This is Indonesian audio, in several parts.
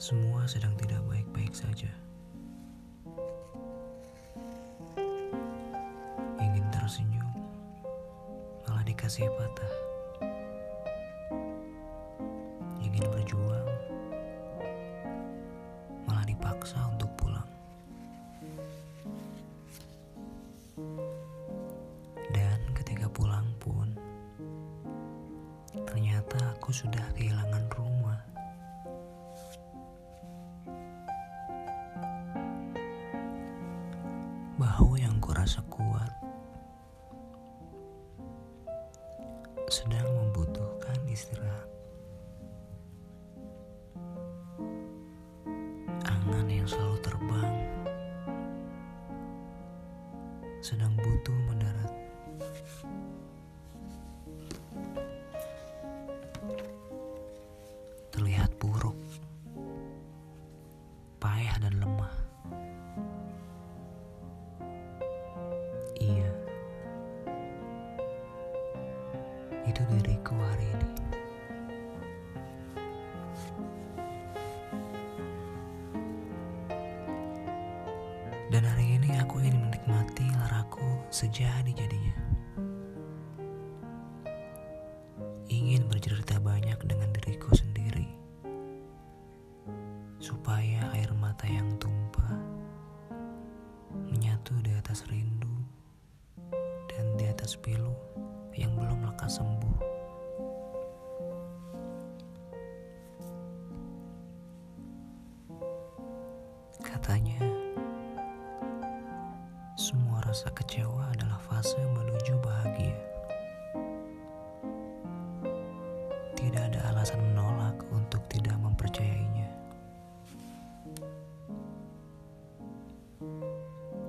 Semua sedang tidak baik-baik saja. Ingin tersenyum, malah dikasih patah. Ingin berjuang, malah dipaksa untuk pulang. Dan ketika pulang pun, ternyata aku sudah kehilangan rumah. Bahu yang kurasa kuat sedang membutuhkan istirahat. Angan yang selalu terbang sedang butuh mendarat. Terlihat buruk, payah dan itu diriku hari ini. Dan hari ini aku ingin menikmati laraku sejadi-jadinya. Ingin bercerita banyak dengan diriku sendiri. Supaya air mata yang tumpah menyatu di atas rindu dan di atas pilu yang belum lekas sembuh. Katanya, semua rasa kecewa adalah fase menuju bahagia. Tidak ada alasan menolak untuk tidak mempercayainya.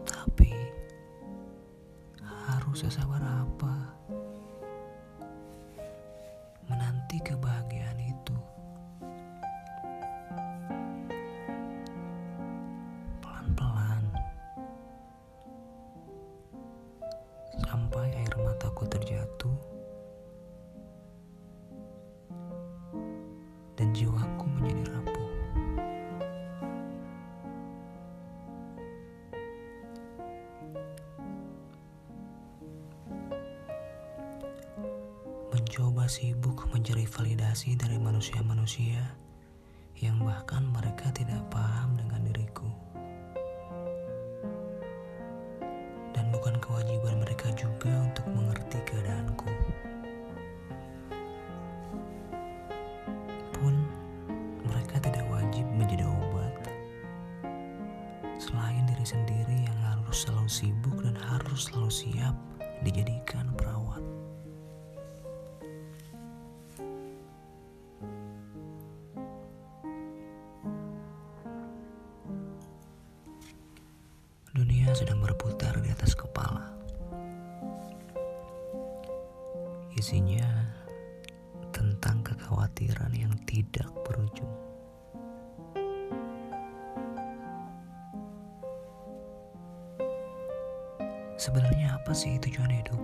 Tapi harus sesabar apa sampai air mataku terjatuh dan jiwaku menjadi rapuh. Mencoba sibuk mencari validasi dari manusia-manusia yang bahkan mereka tidak paham dengan diriku. Bukan kewajiban mereka juga untuk mengerti keadaanku. Pun mereka tidak wajib menjadi obat. Selain diri sendiri yang harus selalu sibuk dan harus selalu siap dijadikan perawat. Dunia sedang berputar di atas kepala. Isinya tentang kekhawatiran yang tidak berujung. Sebenarnya apa sih tujuan hidup?